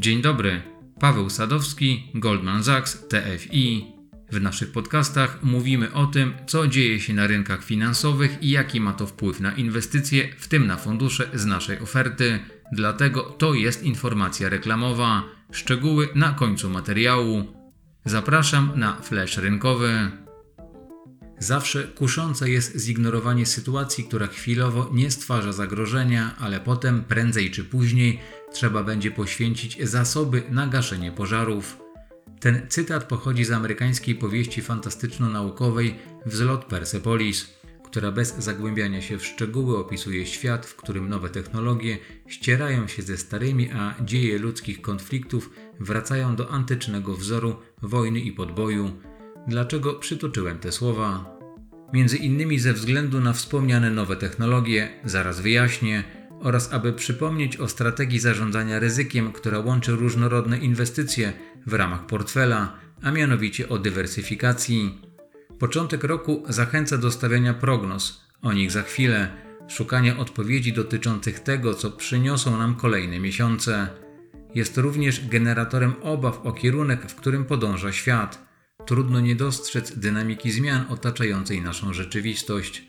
Dzień dobry, Paweł Sadowski, Goldman Sachs, TFI. W naszych podcastach mówimy o tym, co dzieje się na rynkach finansowych i jaki ma to wpływ na inwestycje, w tym na fundusze z naszej oferty. Dlatego to jest informacja reklamowa. Szczegóły na końcu materiału. Zapraszam na flash rynkowy. Zawsze kuszące jest zignorowanie sytuacji, która chwilowo nie stwarza zagrożenia, ale potem, prędzej czy później, trzeba będzie poświęcić zasoby na gaszenie pożarów. Ten cytat pochodzi z amerykańskiej powieści fantastyczno-naukowej Wzlot Persepolis, która bez zagłębiania się w szczegóły opisuje świat, w którym nowe technologie ścierają się ze starymi, a dzieje ludzkich konfliktów wracają do antycznego wzoru wojny i podboju. Dlaczego przytoczyłem te słowa? Między innymi ze względu na wspomniane nowe technologie, zaraz wyjaśnię, oraz aby przypomnieć o strategii zarządzania ryzykiem, która łączy różnorodne inwestycje w ramach portfela, a mianowicie o dywersyfikacji. Początek roku zachęca do stawiania prognoz, o nich za chwilę, szukania odpowiedzi dotyczących tego, co przyniosą nam kolejne miesiące. Jest również generatorem obaw o kierunek, w którym podąża świat. Trudno nie dostrzec dynamiki zmian otaczającej naszą rzeczywistość.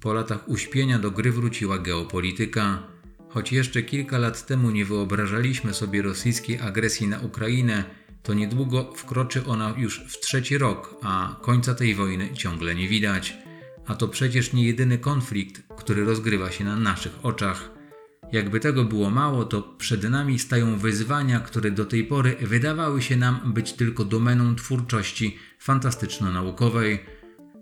Po latach uśpienia do gry wróciła geopolityka. Choć jeszcze kilka lat temu nie wyobrażaliśmy sobie rosyjskiej agresji na Ukrainę, to niedługo wkroczy ona już w trzeci rok, a końca tej wojny ciągle nie widać. A to przecież nie jedyny konflikt, który rozgrywa się na naszych oczach. Jakby tego było mało, to przed nami stają wyzwania, które do tej pory wydawały się nam być tylko domeną twórczości fantastyczno-naukowej.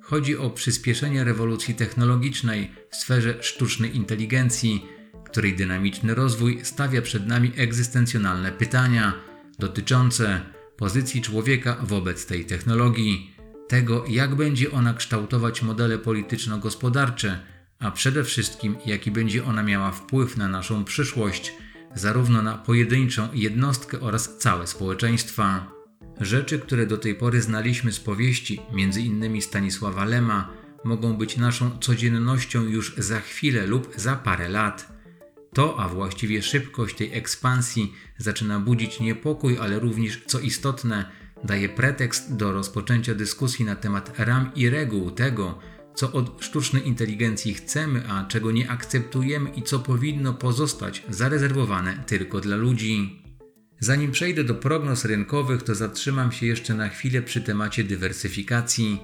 Chodzi o przyspieszenie rewolucji technologicznej w sferze sztucznej inteligencji, której dynamiczny rozwój stawia przed nami egzystencjonalne pytania dotyczące pozycji człowieka wobec tej technologii, tego jak będzie ona kształtować modele polityczno-gospodarcze, a przede wszystkim jaki będzie ona miała wpływ na naszą przyszłość, zarówno na pojedynczą jednostkę oraz całe społeczeństwa. Rzeczy, które do tej pory znaliśmy z powieści, m.in. Stanisława Lema, mogą być naszą codziennością już za chwilę lub za parę lat. To, a właściwie szybkość tej ekspansji zaczyna budzić niepokój, ale również, co istotne, daje pretekst do rozpoczęcia dyskusji na temat ram i reguł tego, co od sztucznej inteligencji chcemy, a czego nie akceptujemy i co powinno pozostać zarezerwowane tylko dla ludzi. Zanim przejdę do prognoz rynkowych, to zatrzymam się jeszcze na chwilę przy temacie dywersyfikacji.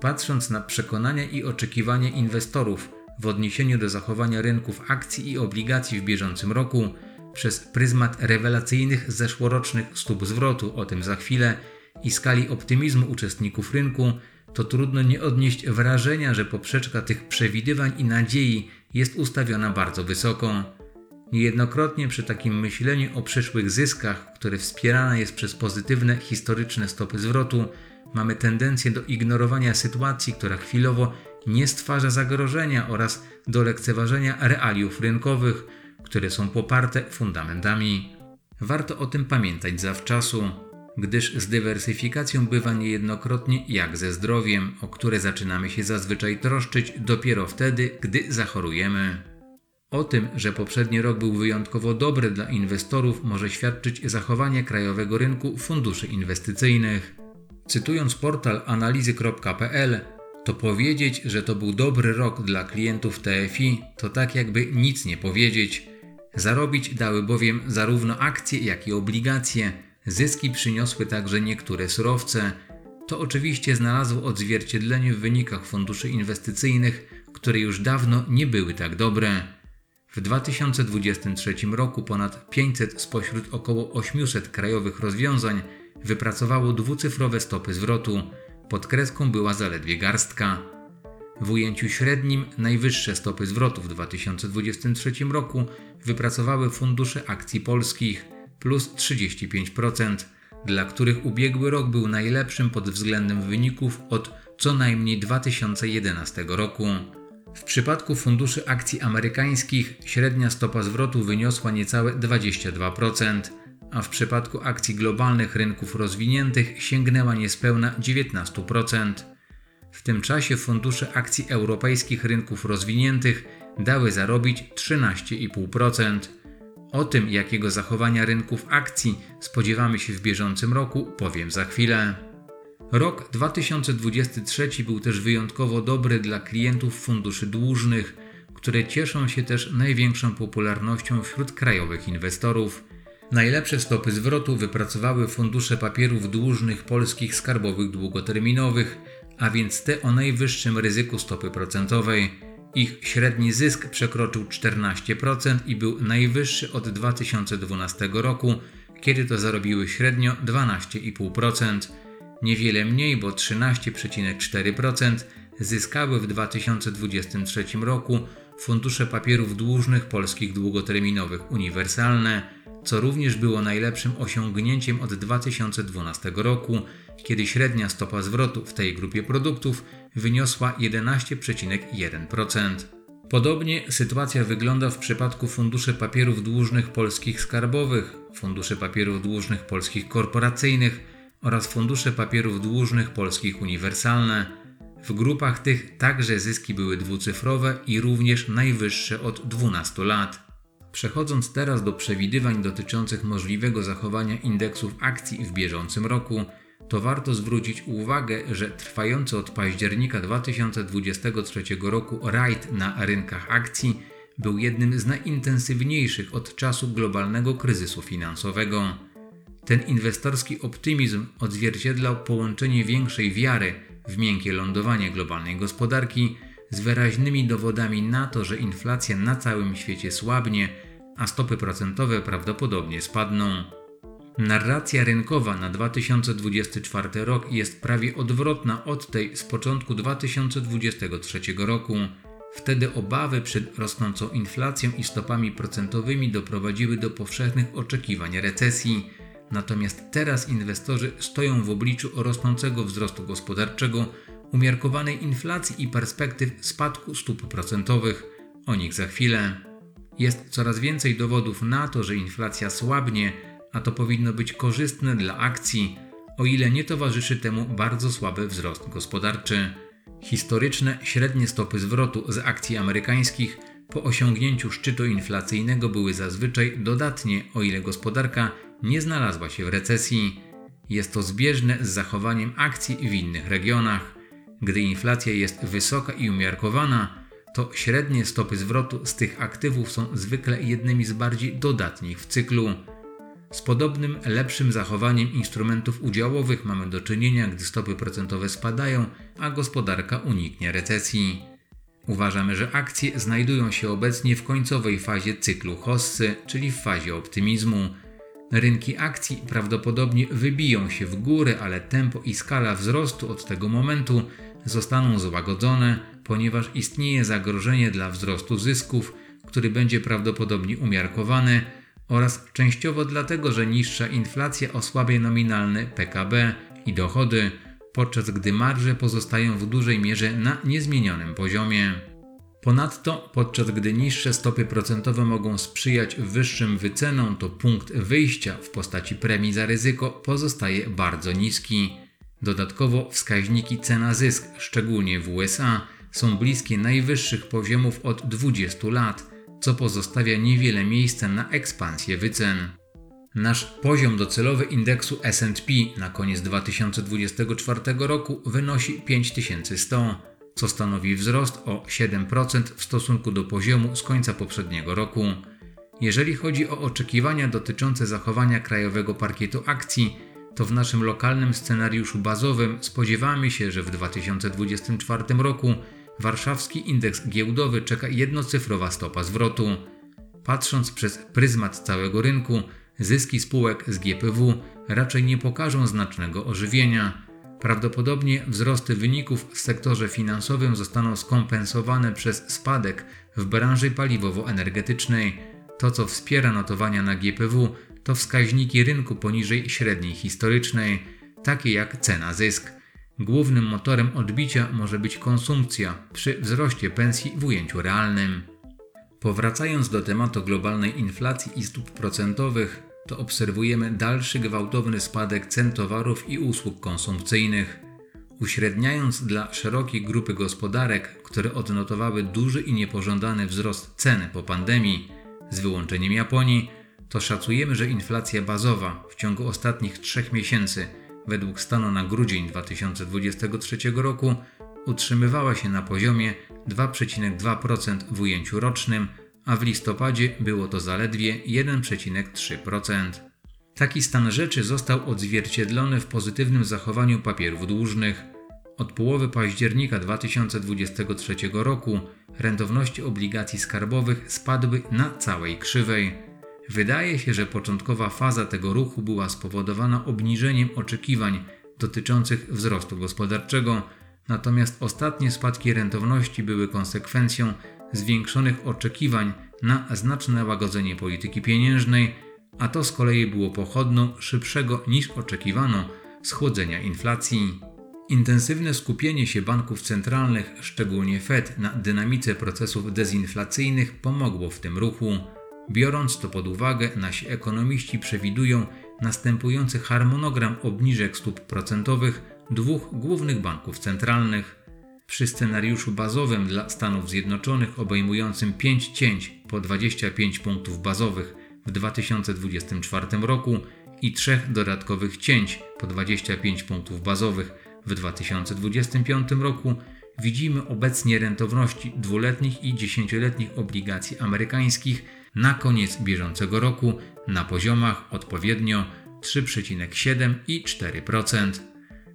Patrząc na przekonania i oczekiwania inwestorów, w odniesieniu do zachowania rynków akcji i obligacji w bieżącym roku przez pryzmat rewelacyjnych zeszłorocznych stóp zwrotu, o tym za chwilę, i skali optymizmu uczestników rynku, to trudno nie odnieść wrażenia, że poprzeczka tych przewidywań i nadziei jest ustawiona bardzo wysoko. Niejednokrotnie przy takim myśleniu o przyszłych zyskach, które wspierane jest przez pozytywne historyczne stopy zwrotu, mamy tendencję do ignorowania sytuacji, która chwilowo nie stwarza zagrożenia oraz do lekceważenia realiów rynkowych, które są poparte fundamentami. Warto o tym pamiętać zawczasu, gdyż z dywersyfikacją bywa niejednokrotnie jak ze zdrowiem, o które zaczynamy się zazwyczaj troszczyć dopiero wtedy, gdy zachorujemy. O tym, że poprzedni rok był wyjątkowo dobry dla inwestorów, może świadczyć zachowanie krajowego rynku funduszy inwestycyjnych. Cytując portal analizy.pl, to powiedzieć, że to był dobry rok dla klientów TFI, to tak jakby nic nie powiedzieć. Zarobić dały bowiem zarówno akcje, jak i obligacje. Zyski przyniosły także niektóre surowce. To oczywiście znalazło odzwierciedlenie w wynikach funduszy inwestycyjnych, które już dawno nie były tak dobre. W 2023 roku ponad 500 spośród około 800 krajowych rozwiązań wypracowało dwucyfrowe stopy zwrotu pod kreską była zaledwie garstka. W ujęciu średnim najwyższe stopy zwrotu w 2023 roku wypracowały fundusze akcji polskich plus 35%, dla których ubiegły rok był najlepszym pod względem wyników od co najmniej 2011 roku. W przypadku funduszy akcji amerykańskich średnia stopa zwrotu wyniosła niecałe 22%, a w przypadku akcji globalnych rynków rozwiniętych sięgnęła niespełna 19%. W tym czasie fundusze akcji europejskich rynków rozwiniętych dały zarobić 13,5%. O tym, jakiego zachowania rynków akcji spodziewamy się w bieżącym roku, powiem za chwilę. Rok 2023 był też wyjątkowo dobry dla klientów funduszy dłużnych, które cieszą się też największą popularnością wśród krajowych inwestorów. Najlepsze stopy zwrotu wypracowały fundusze papierów dłużnych polskich skarbowych długoterminowych, a więc te o najwyższym ryzyku stopy procentowej. Ich średni zysk przekroczył 14% i był najwyższy od 2012 roku, kiedy to zarobiły średnio 12,5%. Niewiele mniej, bo 13,4% zyskały w 2023 roku fundusze papierów dłużnych polskich długoterminowych uniwersalne, co również było najlepszym osiągnięciem od 2012 roku, kiedy średnia stopa zwrotu w tej grupie produktów wyniosła 11,1%. Podobnie sytuacja wygląda w przypadku funduszy papierów dłużnych polskich skarbowych, funduszy papierów dłużnych polskich korporacyjnych oraz fundusze papierów dłużnych polskich uniwersalne. W grupach tych także zyski były dwucyfrowe i również najwyższe od 12 lat. Przechodząc teraz do przewidywań dotyczących możliwego zachowania indeksów akcji w bieżącym roku, to warto zwrócić uwagę, że trwający od października 2023 roku rajd na rynkach akcji był jednym z najintensywniejszych od czasu globalnego kryzysu finansowego. Ten inwestorski optymizm odzwierciedlał połączenie większej wiary w miękkie lądowanie globalnej gospodarki z wyraźnymi dowodami na to, że inflacja na całym świecie słabnie, a stopy procentowe prawdopodobnie spadną. Narracja rynkowa na 2024 rok jest prawie odwrotna od tej z początku 2023 roku. Wtedy obawy przed rosnącą inflacją i stopami procentowymi doprowadziły do powszechnych oczekiwań recesji. Natomiast teraz inwestorzy stoją w obliczu rosnącego wzrostu gospodarczego, umiarkowanej inflacji i perspektyw spadku stóp procentowych. O nich za chwilę. Jest coraz więcej dowodów na to, że inflacja słabnie, a to powinno być korzystne dla akcji, o ile nie towarzyszy temu bardzo słaby wzrost gospodarczy. Historyczne średnie stopy zwrotu z akcji amerykańskich po osiągnięciu szczytu inflacyjnego były zazwyczaj dodatnie, o ile gospodarka nie znalazła się w recesji. Jest to zbieżne z zachowaniem akcji w innych regionach. Gdy inflacja jest wysoka i umiarkowana, to średnie stopy zwrotu z tych aktywów są zwykle jednymi z bardziej dodatnich w cyklu. Z podobnym, lepszym zachowaniem instrumentów udziałowych mamy do czynienia, gdy stopy procentowe spadają, a gospodarka uniknie recesji. Uważamy, że akcje znajdują się obecnie w końcowej fazie cyklu hossy, czyli w fazie optymizmu. Rynki akcji prawdopodobnie wybiją się w górę, ale tempo i skala wzrostu od tego momentu zostaną złagodzone, ponieważ istnieje zagrożenie dla wzrostu zysków, który będzie prawdopodobnie umiarkowany oraz częściowo dlatego, że niższa inflacja osłabia nominalny PKB i dochody, podczas gdy marże pozostają w dużej mierze na niezmienionym poziomie. Ponadto, podczas gdy niższe stopy procentowe mogą sprzyjać wyższym wycenom, to punkt wyjścia w postaci premii za ryzyko pozostaje bardzo niski. Dodatkowo wskaźniki cena-zysk, szczególnie w USA, są bliskie najwyższych poziomów od 20 lat, co pozostawia niewiele miejsca na ekspansję wycen. Nasz poziom docelowy indeksu SP na koniec 2024 roku wynosi 5100, co stanowi wzrost o 7% w stosunku do poziomu z końca poprzedniego roku. Jeżeli chodzi o oczekiwania dotyczące zachowania krajowego parkietu akcji, to w naszym lokalnym scenariuszu bazowym spodziewamy się, że w 2024 roku warszawski indeks giełdowy czeka jednocyfrowa stopa zwrotu. Patrząc przez pryzmat całego rynku, zyski spółek z GPW raczej nie pokażą znacznego ożywienia. Prawdopodobnie wzrosty wyników w sektorze finansowym zostaną skompensowane przez spadek w branży paliwowo-energetycznej. To, co wspiera notowania na GPW, to wskaźniki rynku poniżej średniej historycznej, takie jak cena zysk. Głównym motorem odbicia może być konsumpcja przy wzroście pensji w ujęciu realnym. Powracając do tematu globalnej inflacji i stóp procentowych, to obserwujemy dalszy gwałtowny spadek cen towarów i usług konsumpcyjnych. Uśredniając dla szerokiej grupy gospodarek, które odnotowały duży i niepożądany wzrost ceny po pandemii, z wyłączeniem Japonii, to szacujemy, że inflacja bazowa w ciągu ostatnich trzech miesięcy, według stanu na grudzień 2023 roku, utrzymywała się na poziomie 2,2% w ujęciu rocznym, a w listopadzie było to zaledwie 1,3%. Taki stan rzeczy został odzwierciedlony w pozytywnym zachowaniu papierów dłużnych. Od połowy października 2023 roku rentowności obligacji skarbowych spadły na całej krzywej. Wydaje się, że początkowa faza tego ruchu była spowodowana obniżeniem oczekiwań dotyczących wzrostu gospodarczego, natomiast ostatnie spadki rentowności były konsekwencją zwiększonych oczekiwań na znaczne łagodzenie polityki pieniężnej, a to z kolei było pochodną szybszego niż oczekiwano schłodzenia inflacji. Intensywne skupienie się banków centralnych, szczególnie Fed, na dynamice procesów dezinflacyjnych pomogło w tym ruchu. Biorąc to pod uwagę, nasi ekonomiści przewidują następujący harmonogram obniżek stóp procentowych dwóch głównych banków centralnych. Przy scenariuszu bazowym dla Stanów Zjednoczonych obejmującym 5 cięć po 25 punktów bazowych w 2024 roku i trzech dodatkowych cięć po 25 punktów bazowych w 2025 roku widzimy obecnie rentowności dwuletnich i dziesięcioletnich obligacji amerykańskich na koniec bieżącego roku na poziomach odpowiednio 3,7 i 4%.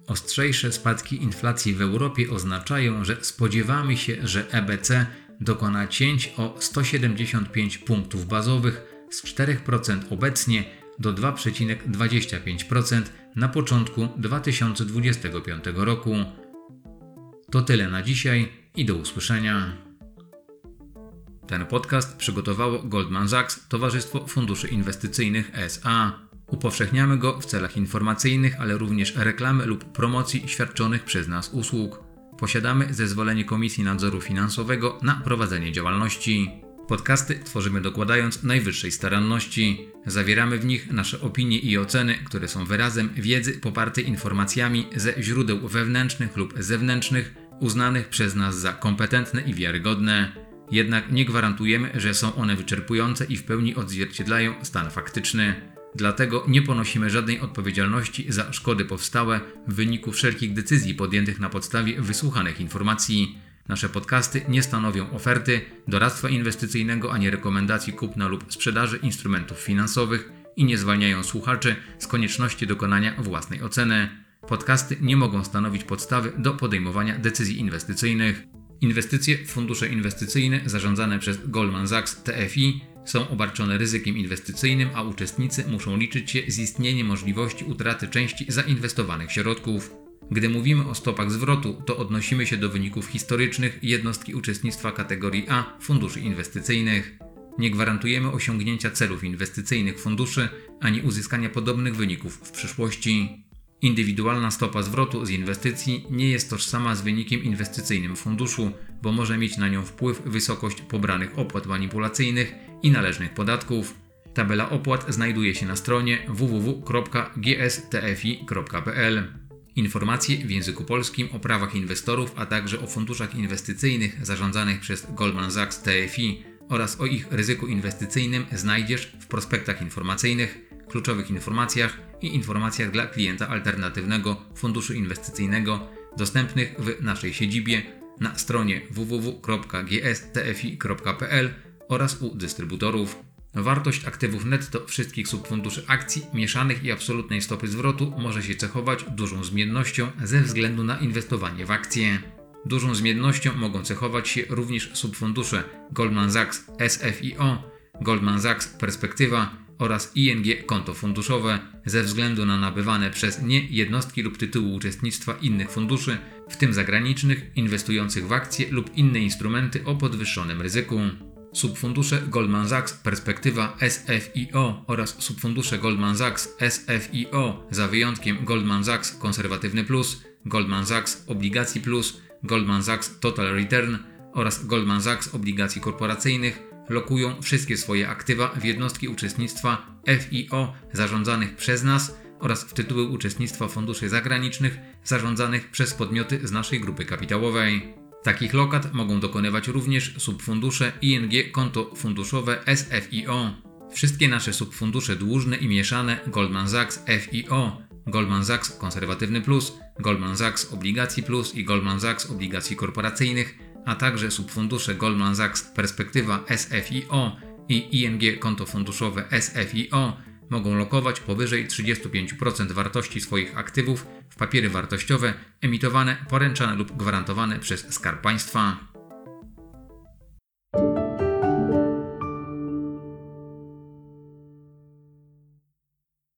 Ostrzejsze spadki inflacji w Europie oznaczają, że spodziewamy się, że EBC dokona cięć o 175 punktów bazowych z 4% obecnie do 2,25% na początku 2025 roku. To tyle na dzisiaj i do usłyszenia. Ten podcast przygotowało Goldman Sachs, Towarzystwo Funduszy Inwestycyjnych SA. Upowszechniamy go w celach informacyjnych, ale również reklamy lub promocji świadczonych przez nas usług. Posiadamy zezwolenie Komisji Nadzoru Finansowego na prowadzenie działalności. Podcasty tworzymy dokładając najwyższej staranności. Zawieramy w nich nasze opinie i oceny, które są wyrazem wiedzy popartej informacjami ze źródeł wewnętrznych lub zewnętrznych, uznanych przez nas za kompetentne i wiarygodne. Jednak nie gwarantujemy, że są one wyczerpujące i w pełni odzwierciedlają stan faktyczny. Dlatego nie ponosimy żadnej odpowiedzialności za szkody powstałe w wyniku wszelkich decyzji podjętych na podstawie wysłuchanych informacji. Nasze podcasty nie stanowią oferty, doradztwa inwestycyjnego ani rekomendacji kupna lub sprzedaży instrumentów finansowych i nie zwalniają słuchaczy z konieczności dokonania własnej oceny. Podcasty nie mogą stanowić podstawy do podejmowania decyzji inwestycyjnych. Inwestycje w fundusze inwestycyjne zarządzane przez Goldman Sachs TFI są obarczone ryzykiem inwestycyjnym, a uczestnicy muszą liczyć się z istnieniem możliwości utraty części zainwestowanych środków. Gdy mówimy o stopach zwrotu, to odnosimy się do wyników historycznych jednostki uczestnictwa kategorii A funduszy inwestycyjnych. Nie gwarantujemy osiągnięcia celów inwestycyjnych funduszy ani uzyskania podobnych wyników w przyszłości. Indywidualna stopa zwrotu z inwestycji nie jest tożsama z wynikiem inwestycyjnym funduszu, bo może mieć na nią wpływ wysokość pobranych opłat manipulacyjnych i należnych podatków. Tabela opłat znajduje się na stronie www.gstfi.pl. Informacje w języku polskim o prawach inwestorów, a także o funduszach inwestycyjnych zarządzanych przez Goldman Sachs TFI oraz o ich ryzyku inwestycyjnym znajdziesz w prospektach informacyjnych, kluczowych informacjach i informacjach dla klienta alternatywnego funduszu inwestycyjnego dostępnych w naszej siedzibie na stronie www.gstfi.pl oraz u dystrybutorów. Wartość aktywów netto wszystkich subfunduszy akcji mieszanych i absolutnej stopy zwrotu może się cechować dużą zmiennością ze względu na inwestowanie w akcje. Dużą zmiennością mogą cechować się również subfundusze Goldman Sachs SFIO, Goldman Sachs Perspektywa oraz ING konto funduszowe ze względu na nabywane przez nie jednostki lub tytuły uczestnictwa innych funduszy, w tym zagranicznych, inwestujących w akcje lub inne instrumenty o podwyższonym ryzyku. Subfundusze Goldman Sachs Perspektywa SFIO oraz subfundusze Goldman Sachs SFIO za wyjątkiem Goldman Sachs Konserwatywny Plus, Goldman Sachs Obligacji Plus, Goldman Sachs Total Return oraz Goldman Sachs Obligacji Korporacyjnych lokują wszystkie swoje aktywa w jednostki uczestnictwa FIO zarządzanych przez nas oraz w tytuły uczestnictwa funduszy zagranicznych zarządzanych przez podmioty z naszej grupy kapitałowej. Takich lokat mogą dokonywać również subfundusze ING konto funduszowe SFIO. Wszystkie nasze subfundusze dłużne i mieszane Goldman Sachs FIO, Goldman Sachs Konserwatywny Plus, Goldman Sachs Obligacji Plus i Goldman Sachs Obligacji Korporacyjnych, a także subfundusze Goldman Sachs Perspektywa SFIO i ING Konto Funduszowe SFIO mogą lokować powyżej 35% wartości swoich aktywów w papiery wartościowe emitowane, poręczane lub gwarantowane przez Skarb Państwa.